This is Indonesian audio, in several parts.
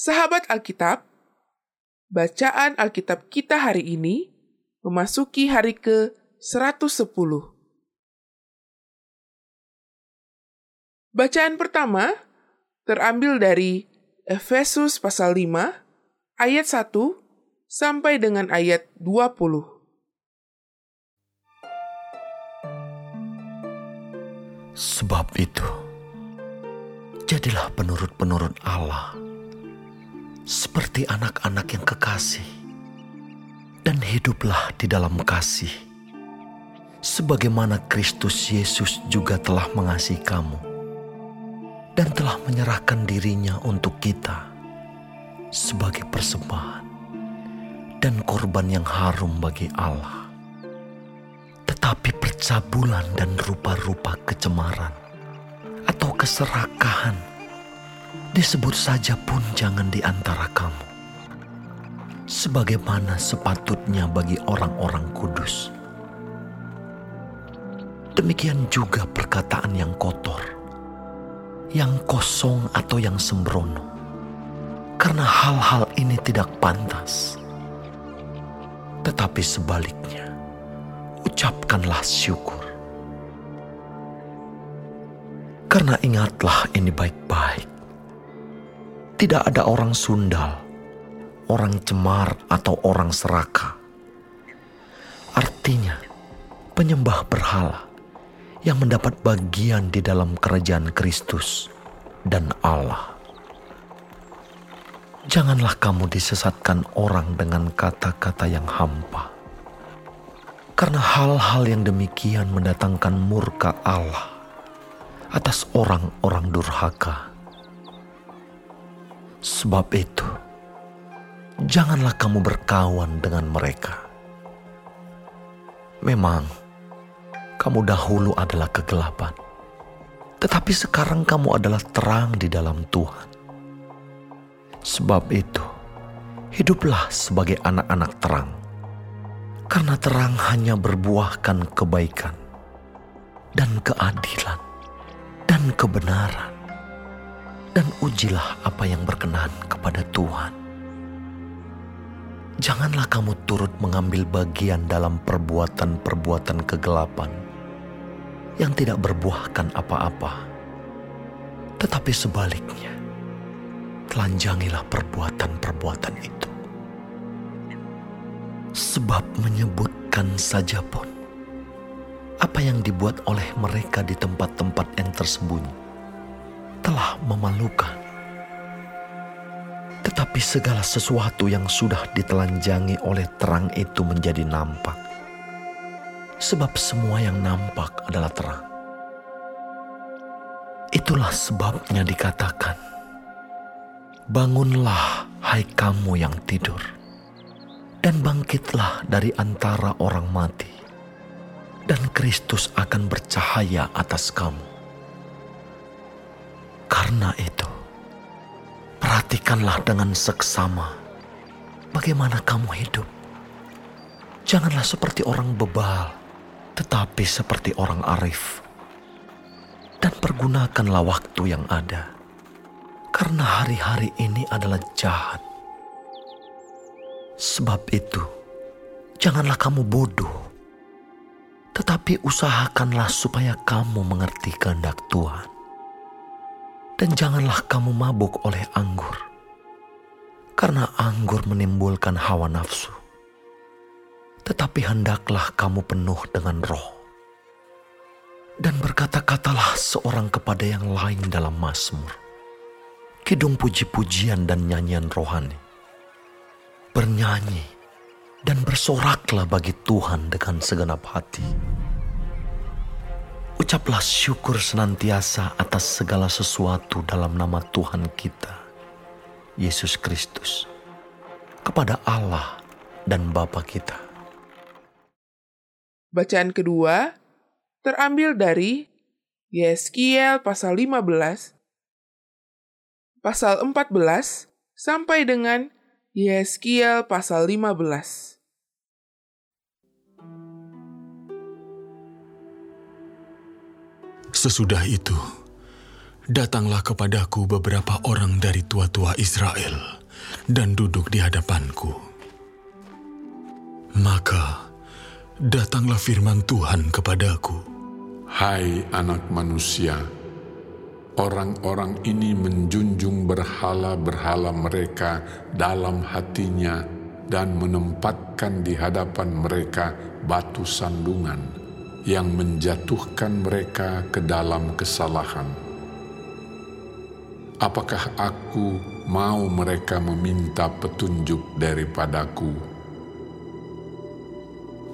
Sahabat Alkitab, bacaan Alkitab kita hari ini memasuki hari ke-110. Bacaan pertama terambil dari Efesus pasal 5 ayat 1 sampai dengan ayat 20. Sebab itu, jadilah penurut-penurut Allah, seperti anak-anak yang kekasih, dan hiduplah di dalam kasih, sebagaimana Kristus Yesus juga telah mengasihi kamu, dan telah menyerahkan dirinya untuk kita sebagai persembahan dan korban yang harum bagi Allah. Tetapi percabulan dan rupa-rupa kecemaran atau keserakahan disebut saja pun jangan di antara kamu. Sebagaimana sepatutnya bagi orang-orang kudus. Demikian juga perkataan yang kotor, yang kosong atau yang sembrono. Karena hal-hal ini tidak pantas. Tetapi sebaliknya, ucapkanlah syukur. Karena ingatlah ini baik-baik. Tidak ada orang sundal, orang cemar atau orang serakah. Artinya, penyembah berhala yang mendapat bagian di dalam kerajaan Kristus dan Allah. Janganlah kamu disesatkan orang dengan kata-kata yang hampa karena hal-hal yang demikian mendatangkan murka Allah atas orang-orang durhaka. Sebab itu, janganlah kamu berkawan dengan mereka. Memang, kamu dahulu adalah kegelapan, tetapi sekarang kamu adalah terang di dalam Tuhan. Sebab itu, hiduplah sebagai anak-anak terang karena terang hanya berbuahkan kebaikan dan keadilan dan kebenaran. Dan ujilah apa yang berkenan kepada Tuhan. Janganlah kamu turut mengambil bagian dalam perbuatan-perbuatan kegelapan yang tidak berbuahkan apa-apa. Tetapi sebaliknya, telanjangilah perbuatan-perbuatan itu sebab menyebutkan saja pun apa yang dibuat oleh mereka di tempat-tempat yang tersembunyi telah memalukan. Tetapi segala sesuatu yang sudah ditelanjangi oleh terang itu menjadi nampak. Sebab semua yang nampak adalah terang. Itulah sebabnya dikatakan, Bangunlah hai kamu yang tidur dan bangkitlah dari antara orang mati, dan Kristus akan bercahaya atas kamu. Karena itu, perhatikanlah dengan seksama bagaimana kamu hidup. Janganlah seperti orang bebal, tetapi seperti orang arif. Dan pergunakanlah waktu yang ada, karena hari-hari ini adalah jahat. Sebab itu, janganlah kamu bodoh, tetapi usahakanlah supaya kamu mengerti kehendak Tuhan. Dan janganlah kamu mabuk oleh anggur, karena anggur menimbulkan hawa nafsu. Tetapi hendaklah kamu penuh dengan roh. Dan berkata-katalah seorang kepada yang lain dalam Mazmur, kidung puji-pujian dan nyanyian rohani bernyanyi dan bersoraklah bagi Tuhan dengan segenap hati. Ucaplah syukur senantiasa atas segala sesuatu dalam nama Tuhan kita, Yesus Kristus, kepada Allah dan Bapa kita. Bacaan kedua terambil dari Yeskiel pasal 15, pasal 14 sampai dengan Yeskiel pasal 15. Sesudah itu, datanglah kepadaku beberapa orang dari tua-tua Israel dan duduk di hadapanku. Maka datanglah firman Tuhan kepadaku. Hai anak manusia, orang-orang ini menjunjung berhala-berhala mereka dalam hatinya dan menempatkan di hadapan mereka batu sandungan yang menjatuhkan mereka ke dalam kesalahan. Apakah aku mau mereka meminta petunjuk daripadaku?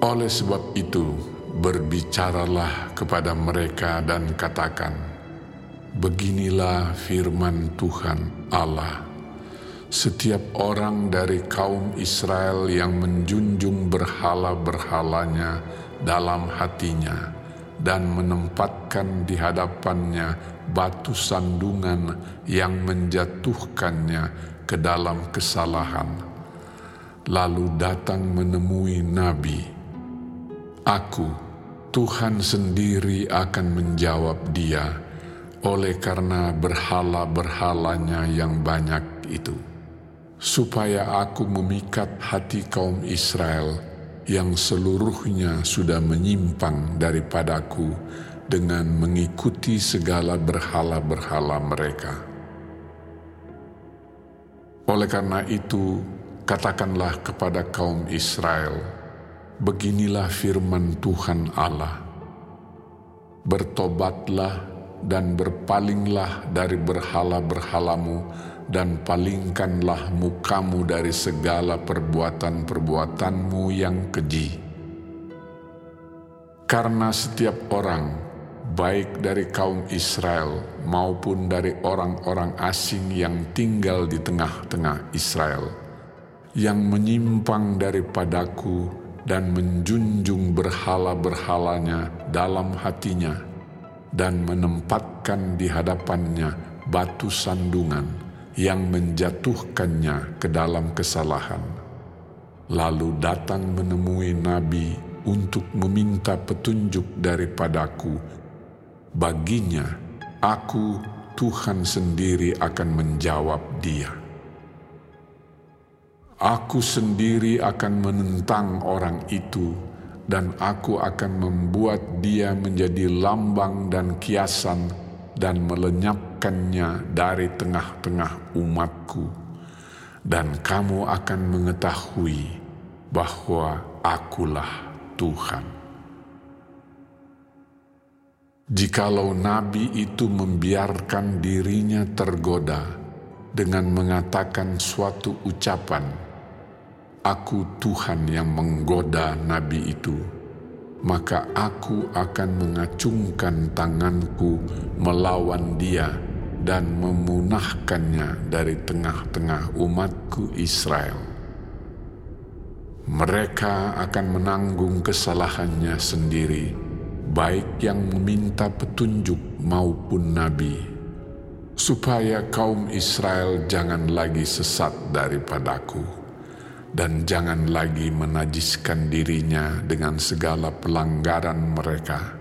Oleh sebab itu, berbicaralah kepada mereka dan katakan, Beginilah firman Tuhan Allah. Setiap orang dari kaum Israel yang menjunjung berhala-berhalanya dalam hatinya dan menempatkan di hadapannya batu sandungan yang menjatuhkannya ke dalam kesalahan. Lalu datang menemui Nabi. Aku, Tuhan sendiri akan menjawab dia oleh karena berhala-berhalanya yang banyak itu. Supaya aku memikat hati kaum Israel yang seluruhnya sudah menyimpang daripadaku dengan mengikuti segala berhala-berhala mereka. Oleh karena itu, katakanlah kepada kaum Israel, beginilah firman Tuhan Allah. Bertobatlah dan berpalinglah dari berhala-berhalamu dan palingkanlah mukamu dari segala perbuatan-perbuatanmu yang keji. Karena setiap orang baik dari kaum Israel maupun dari orang-orang asing yang tinggal di tengah-tengah Israel, yang menyimpang daripadaku dan menjunjung berhala-berhalanya dalam hatinya, dan menempatkan di hadapannya batu sandungan yang menjatuhkannya ke dalam kesalahan. Lalu datang menemui Nabi untuk meminta petunjuk daripadaku Baginya, aku Tuhan sendiri akan menjawab dia. Aku sendiri akan menentang orang itu dan aku akan membuat dia menjadi lambang dan kiasan dan melenyapkannya dari tengah-tengah umatku. Dan kamu akan mengetahui bahwa akulah Tuhan. Jikalau nabi itu membiarkan dirinya tergoda dengan mengatakan suatu ucapan, "Aku Tuhan yang menggoda nabi itu," maka aku akan mengacungkan tanganku melawan dia dan memunahkannya dari tengah-tengah umatku Israel. Mereka akan menanggung kesalahannya sendiri baik yang meminta petunjuk maupun nabi, supaya kaum Israel jangan lagi sesat daripadaku, dan jangan lagi menajiskan dirinya dengan segala pelanggaran mereka.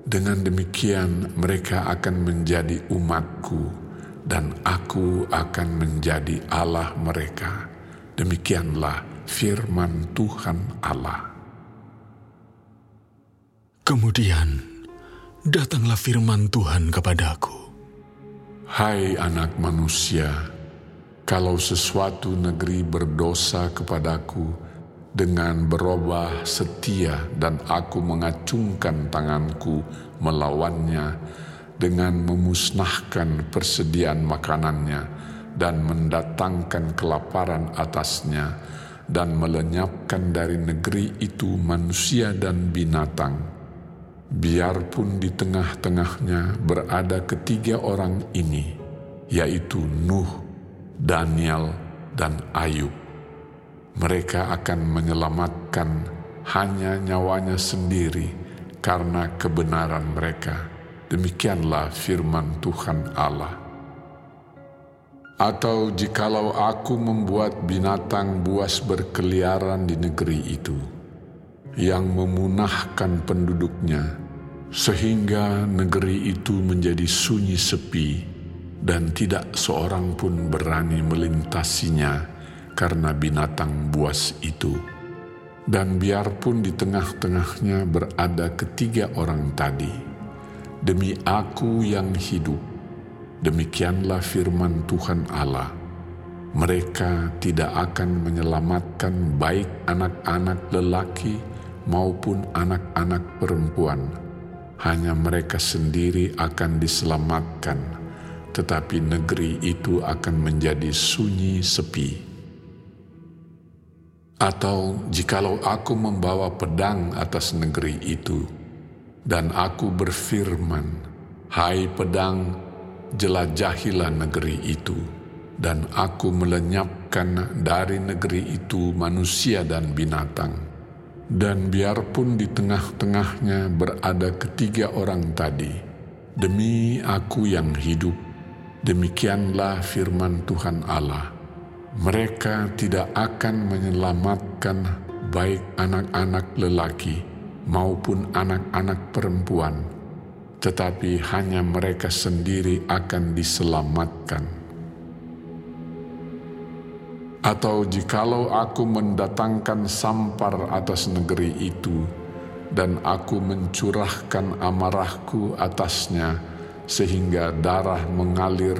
Dengan demikian mereka akan menjadi umatku, dan aku akan menjadi Allah mereka. Demikianlah firman Tuhan Allah. Kemudian datanglah firman Tuhan kepadaku. Hai anak manusia, kalau sesuatu negeri berdosa kepadaku dengan berubah setia dan aku mengacungkan tanganku melawannya dengan memusnahkan persediaan makanannya dan mendatangkan kelaparan atasnya dan melenyapkan dari negeri itu manusia dan binatang, biarpun di tengah-tengahnya berada ketiga orang ini, yaitu Nuh, Daniel, dan Ayub. Mereka akan menyelamatkan hanya nyawanya sendiri karena kebenaran mereka. Demikianlah firman Tuhan Allah. Atau jikalau aku membuat binatang buas berkeliaran di negeri itu, yang memunahkan penduduknya, sehingga negeri itu menjadi sunyi sepi dan tidak seorang pun berani melintasinya karena binatang buas itu. Dan biarpun di tengah-tengahnya berada ketiga orang tadi, demi aku yang hidup, demikianlah firman Tuhan Allah, mereka tidak akan menyelamatkan baik anak-anak lelaki maupun anak-anak perempuan, hanya mereka sendiri akan diselamatkan, tetapi negeri itu akan menjadi sunyi sepi. Atau jikalau aku membawa pedang atas negeri itu, dan aku berfirman, Hai pedang, jelajahilah negeri itu, dan aku melenyapkan dari negeri itu manusia dan binatang. Dan biarpun di tengah-tengahnya berada ketiga orang tadi, demi aku yang hidup, demikianlah firman Tuhan Allah mereka tidak akan menyelamatkan baik anak-anak lelaki maupun anak-anak perempuan, tetapi hanya mereka sendiri akan diselamatkan. Atau jikalau aku mendatangkan sampar atas negeri itu, dan aku mencurahkan amarahku atasnya, sehingga darah mengalir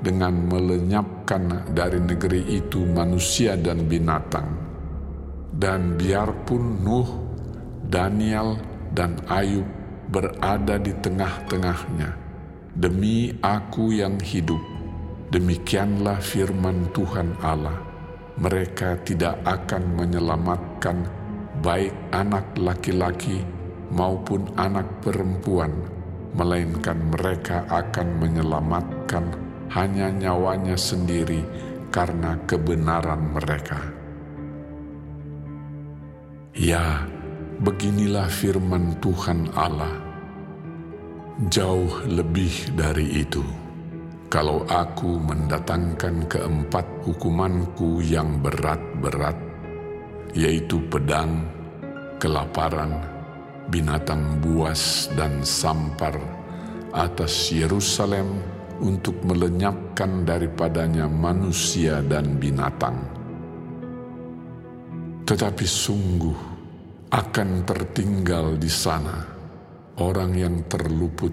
dengan melenyapkan dari negeri itu manusia dan binatang. Dan biarpun Nuh, Daniel, dan Ayub berada di tengah-tengahnya, demi aku yang hidup, demikianlah firman Tuhan Allah, mereka tidak akan menyelamatkan baik anak laki-laki maupun anak perempuan, melainkan mereka akan menyelamatkan hanya nyawanya sendiri karena kebenaran mereka. Ya, beginilah firman Tuhan Allah. Jauh lebih dari itu, kalau aku mendatangkan keempat hukumanku yang berat-berat, yaitu pedang, kelaparan, binatang buas, dan sampar atas Yerusalem untuk melenyapkan daripadanya manusia dan binatang. Tetapi sungguh akan tertinggal di sana orang yang terluput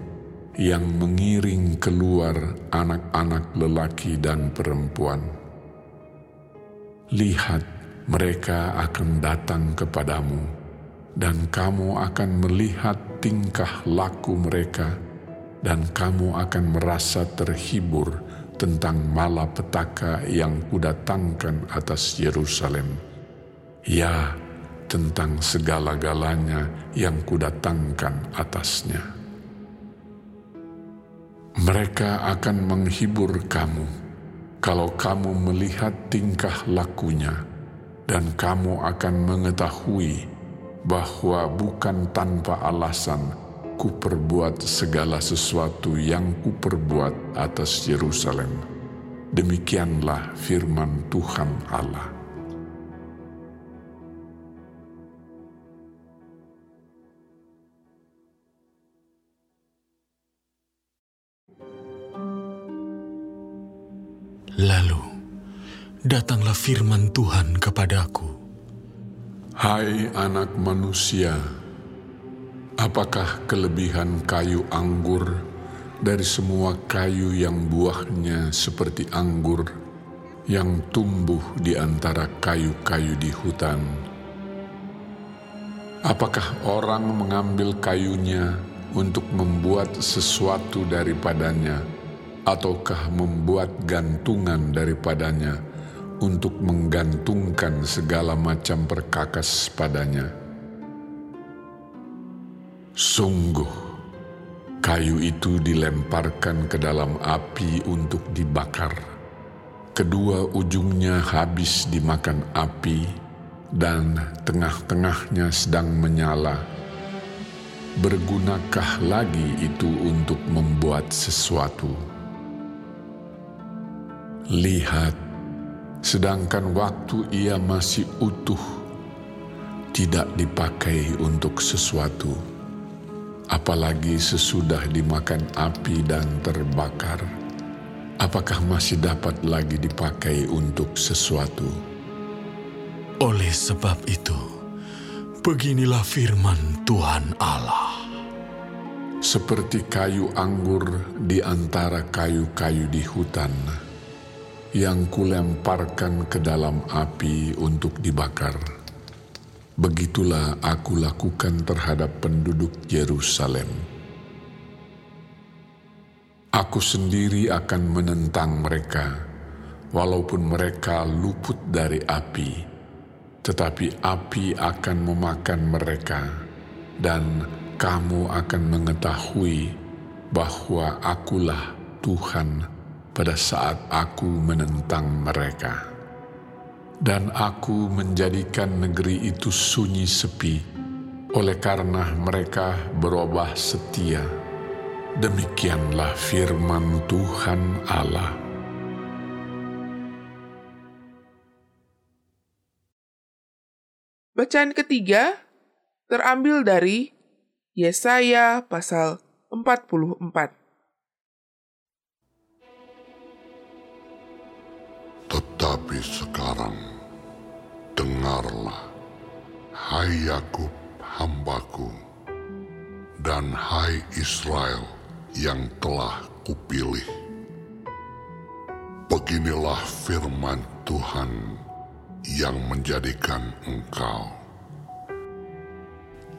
yang mengiring keluar anak-anak lelaki dan perempuan. Lihat, mereka akan datang kepadamu, dan kamu akan melihat tingkah laku mereka dan kamu akan merasa terhibur tentang malapetaka yang kudatangkan atas Yerusalem. Ya, tentang segala-galanya yang kudatangkan atasnya. Mereka akan menghibur kamu kalau kamu melihat tingkah lakunya dan kamu akan mengetahui bahwa bukan tanpa alasan ku perbuat segala sesuatu yang ku perbuat atas Yerusalem. Demikianlah firman Tuhan Allah. Lalu datanglah firman Tuhan kepadaku. Hai anak manusia, Apakah kelebihan kayu anggur dari semua kayu yang buahnya seperti anggur yang tumbuh di antara kayu-kayu di hutan? Apakah orang mengambil kayunya untuk membuat sesuatu daripadanya, ataukah membuat gantungan daripadanya untuk menggantungkan segala macam perkakas padanya? Sungguh, kayu itu dilemparkan ke dalam api untuk dibakar. Kedua ujungnya habis dimakan api, dan tengah-tengahnya sedang menyala. Bergunakah lagi itu untuk membuat sesuatu? Lihat, sedangkan waktu ia masih utuh, tidak dipakai untuk sesuatu apalagi sesudah dimakan api dan terbakar, apakah masih dapat lagi dipakai untuk sesuatu? Oleh sebab itu, beginilah firman Tuhan Allah. Seperti kayu anggur di antara kayu-kayu di hutan, yang kulemparkan ke dalam api untuk dibakar. Begitulah aku lakukan terhadap penduduk Yerusalem. Aku sendiri akan menentang mereka, walaupun mereka luput dari api, tetapi api akan memakan mereka, dan kamu akan mengetahui bahwa akulah Tuhan pada saat aku menentang mereka. Dan aku menjadikan negeri itu sunyi sepi, oleh karena mereka berubah setia. Demikianlah firman Tuhan Allah. Bacaan ketiga terambil dari Yesaya pasal 44. Tetapi sekarang, dengarlah, hai Yakub hambaku, dan hai Israel yang telah kupilih. Beginilah firman Tuhan yang menjadikan engkau,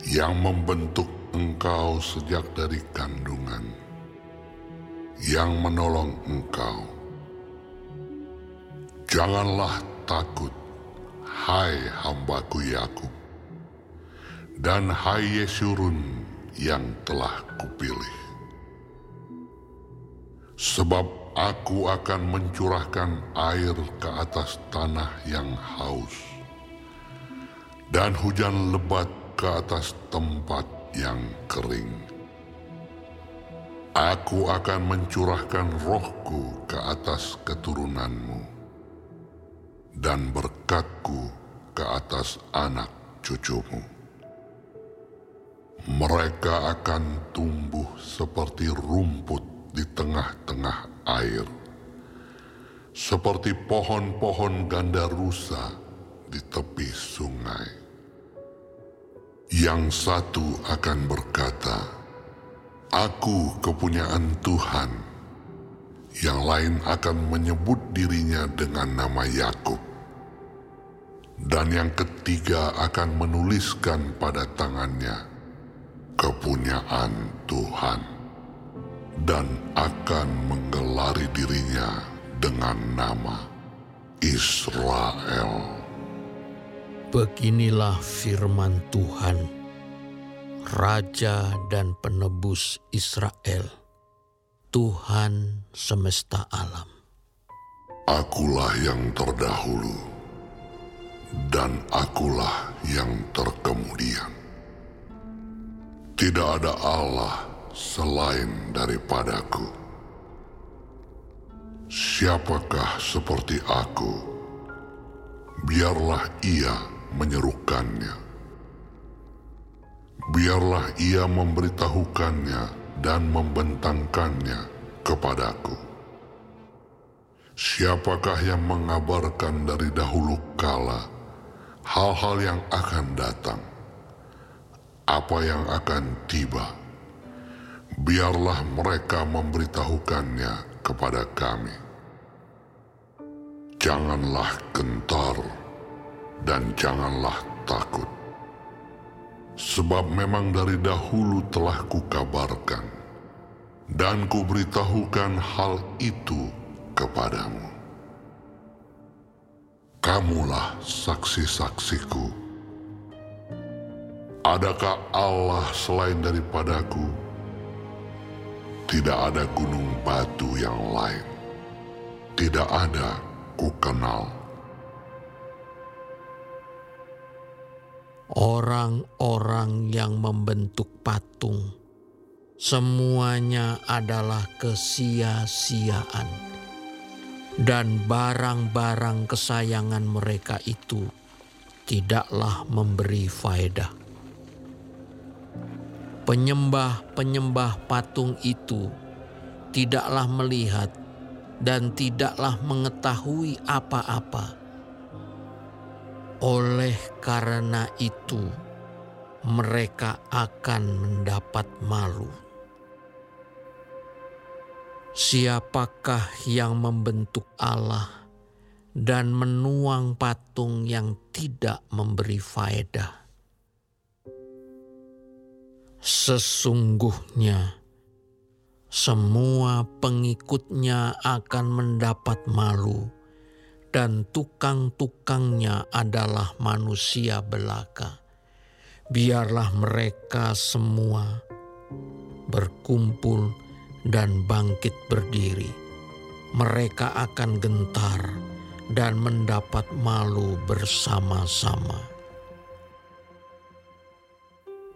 yang membentuk engkau sejak dari kandungan, yang menolong engkau Janganlah takut, hai hambaku Yakub, dan hai Yesurun yang telah kupilih. Sebab aku akan mencurahkan air ke atas tanah yang haus, dan hujan lebat ke atas tempat yang kering. Aku akan mencurahkan rohku ke atas keturunanmu dan berkatku ke atas anak cucumu. Mereka akan tumbuh seperti rumput di tengah-tengah air, seperti pohon-pohon ganda rusa di tepi sungai. Yang satu akan berkata, Aku kepunyaan Tuhan, yang lain akan menyebut dirinya dengan nama Yakub dan yang ketiga akan menuliskan pada tangannya kepunyaan Tuhan dan akan menggelari dirinya dengan nama Israel. Beginilah firman Tuhan, Raja dan Penebus Israel, Tuhan semesta alam. Akulah yang terdahulu dan akulah yang terkemudian. Tidak ada Allah selain daripadaku. Siapakah seperti aku? Biarlah ia menyerukannya. Biarlah ia memberitahukannya dan membentangkannya kepadaku. Siapakah yang mengabarkan dari dahulu kala hal-hal yang akan datang, apa yang akan tiba. Biarlah mereka memberitahukannya kepada kami. Janganlah gentar dan janganlah takut. Sebab memang dari dahulu telah kukabarkan dan kuberitahukan hal itu kepadamu kamulah saksi-saksiku. Adakah Allah selain daripadaku? Tidak ada gunung batu yang lain. Tidak ada ku kenal. Orang-orang yang membentuk patung, semuanya adalah kesia-siaan dan barang-barang kesayangan mereka itu tidaklah memberi faedah. Penyembah-penyembah patung itu tidaklah melihat dan tidaklah mengetahui apa-apa. Oleh karena itu, mereka akan mendapat malu. Siapakah yang membentuk Allah dan menuang patung yang tidak memberi faedah? Sesungguhnya, semua pengikutnya akan mendapat malu, dan tukang-tukangnya adalah manusia belaka. Biarlah mereka semua berkumpul dan bangkit berdiri, mereka akan gentar dan mendapat malu bersama-sama.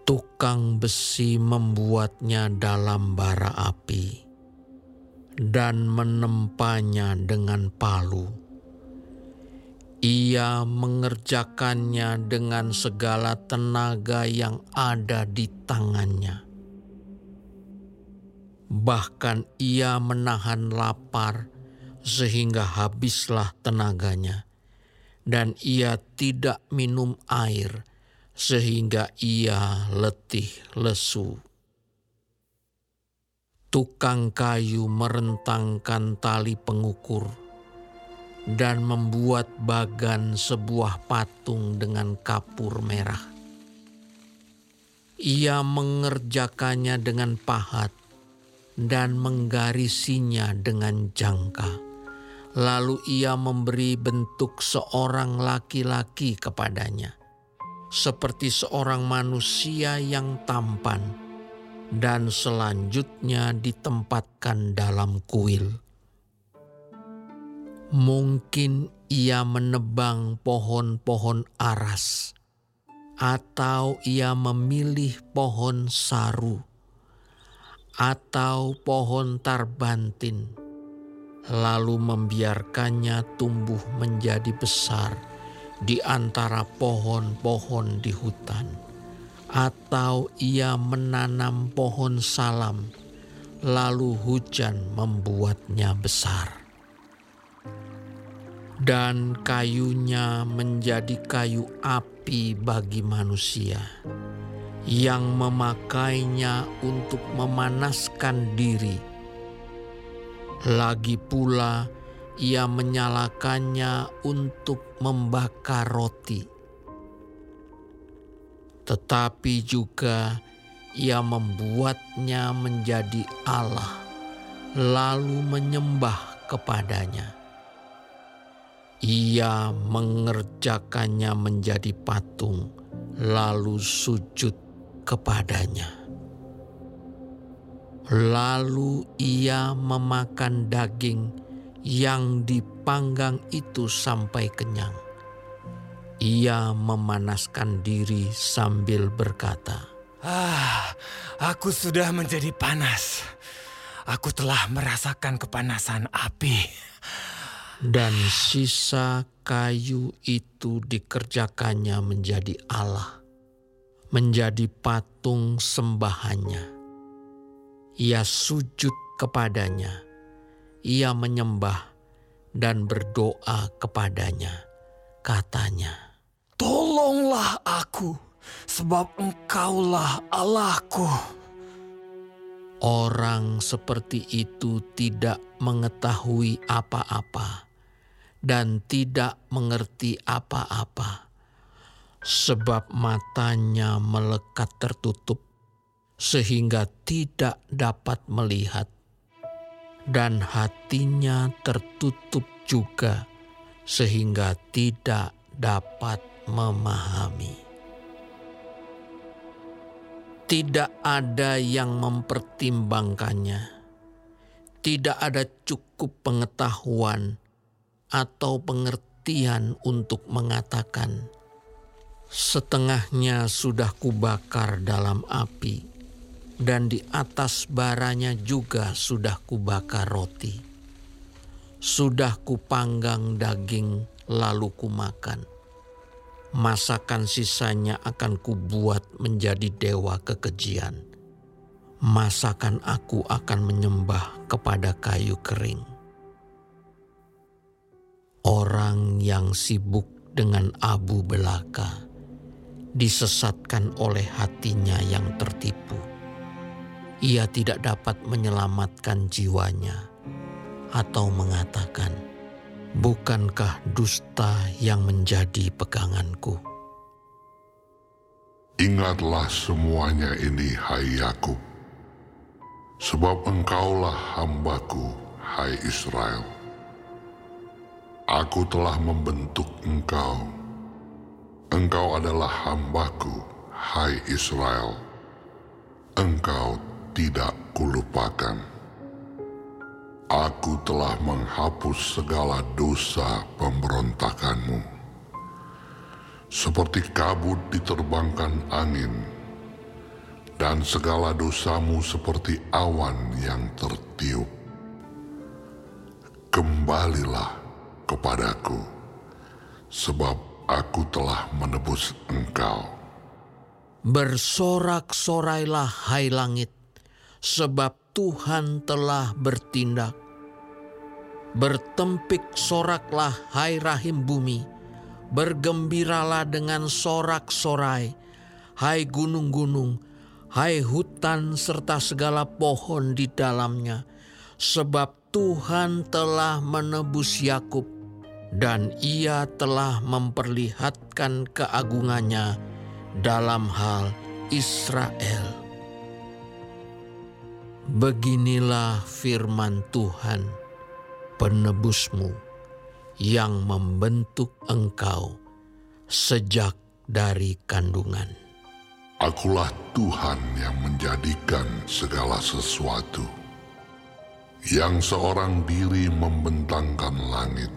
Tukang besi membuatnya dalam bara api dan menempanya dengan palu. Ia mengerjakannya dengan segala tenaga yang ada di tangannya. Bahkan ia menahan lapar sehingga habislah tenaganya, dan ia tidak minum air sehingga ia letih lesu. Tukang kayu merentangkan tali pengukur dan membuat bagan sebuah patung dengan kapur merah. Ia mengerjakannya dengan pahat dan menggarisinya dengan jangka. Lalu ia memberi bentuk seorang laki-laki kepadanya, seperti seorang manusia yang tampan, dan selanjutnya ditempatkan dalam kuil. Mungkin ia menebang pohon-pohon aras, atau ia memilih pohon saru atau pohon tarbantin, lalu membiarkannya tumbuh menjadi besar di antara pohon-pohon di hutan, atau ia menanam pohon salam, lalu hujan membuatnya besar. Dan kayunya menjadi kayu api bagi manusia yang memakainya untuk memanaskan diri. Lagi pula, ia menyalakannya untuk membakar roti, tetapi juga ia membuatnya menjadi Allah, lalu menyembah kepadanya. Ia mengerjakannya menjadi patung, lalu sujud kepadanya. Lalu ia memakan daging yang dipanggang itu sampai kenyang. Ia memanaskan diri sambil berkata, Ah, aku sudah menjadi panas. Aku telah merasakan kepanasan api. Dan sisa kayu itu dikerjakannya menjadi Allah menjadi patung sembahannya. Ia sujud kepadanya, ia menyembah dan berdoa kepadanya. Katanya, Tolonglah aku, sebab engkaulah Allahku. Orang seperti itu tidak mengetahui apa-apa dan tidak mengerti apa-apa. Sebab matanya melekat tertutup sehingga tidak dapat melihat, dan hatinya tertutup juga sehingga tidak dapat memahami. Tidak ada yang mempertimbangkannya, tidak ada cukup pengetahuan atau pengertian untuk mengatakan Setengahnya sudah kubakar dalam api, dan di atas baranya juga sudah kubakar roti. Sudah kupanggang daging, lalu kumakan. Masakan sisanya akan kubuat menjadi dewa kekejian. masakan aku akan menyembah kepada kayu kering. Orang yang sibuk dengan abu belaka disesatkan oleh hatinya yang tertipu. Ia tidak dapat menyelamatkan jiwanya atau mengatakan, "Bukankah dusta yang menjadi peganganku?" Ingatlah semuanya ini, hai Yakub, sebab engkaulah hambaku, hai Israel. Aku telah membentuk engkau. Engkau adalah hambaku, hai Israel. Engkau tidak kulupakan. Aku telah menghapus segala dosa pemberontakanmu seperti kabut diterbangkan angin, dan segala dosamu seperti awan yang tertiup. Kembalilah kepadaku, sebab aku telah menebus engkau. Bersorak-sorailah hai langit, sebab Tuhan telah bertindak. Bertempik soraklah hai rahim bumi, bergembiralah dengan sorak-sorai, hai gunung-gunung, hai hutan serta segala pohon di dalamnya, sebab Tuhan telah menebus Yakub dan ia telah memperlihatkan keagungannya dalam hal Israel. Beginilah firman Tuhan, penebusmu yang membentuk engkau sejak dari kandungan. Akulah Tuhan yang menjadikan segala sesuatu, yang seorang diri membentangkan langit,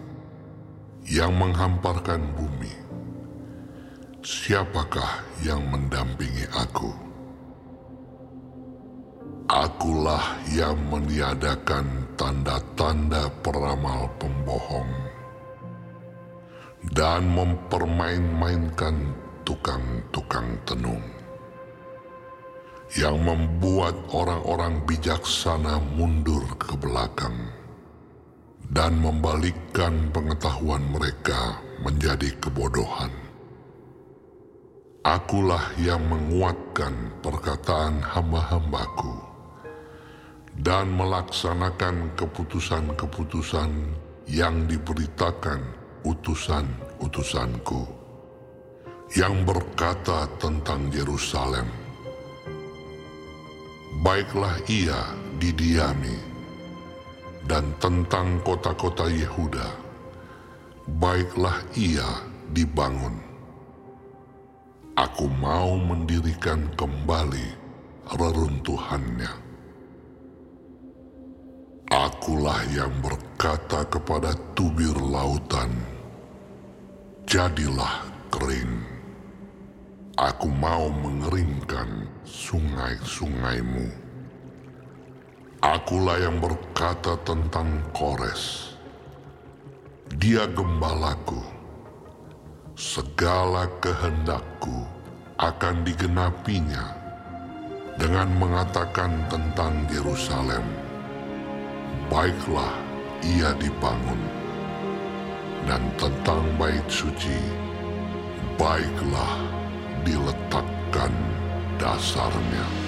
yang menghamparkan bumi. Siapakah yang mendampingi aku? Akulah yang meniadakan tanda-tanda peramal pembohong dan mempermain-mainkan tukang-tukang tenung yang membuat orang-orang bijaksana mundur ke belakang dan membalikkan pengetahuan mereka menjadi kebodohan. Akulah yang menguatkan perkataan hamba-hambaku dan melaksanakan keputusan-keputusan yang diberitakan utusan-utusanku yang berkata tentang Yerusalem, Baiklah ia didiami, dan tentang kota-kota Yehuda, baiklah ia dibangun. Aku mau mendirikan kembali reruntuhannya. Akulah yang berkata kepada tubir lautan, jadilah kering. Aku mau mengeringkan sungai-sungaimu. Akulah yang berkata tentang Kores. Dia gembalaku. Segala kehendakku akan digenapinya dengan mengatakan tentang Yerusalem. Baiklah ia dibangun dan tentang bait suci, baiklah diletakkan dasarnya.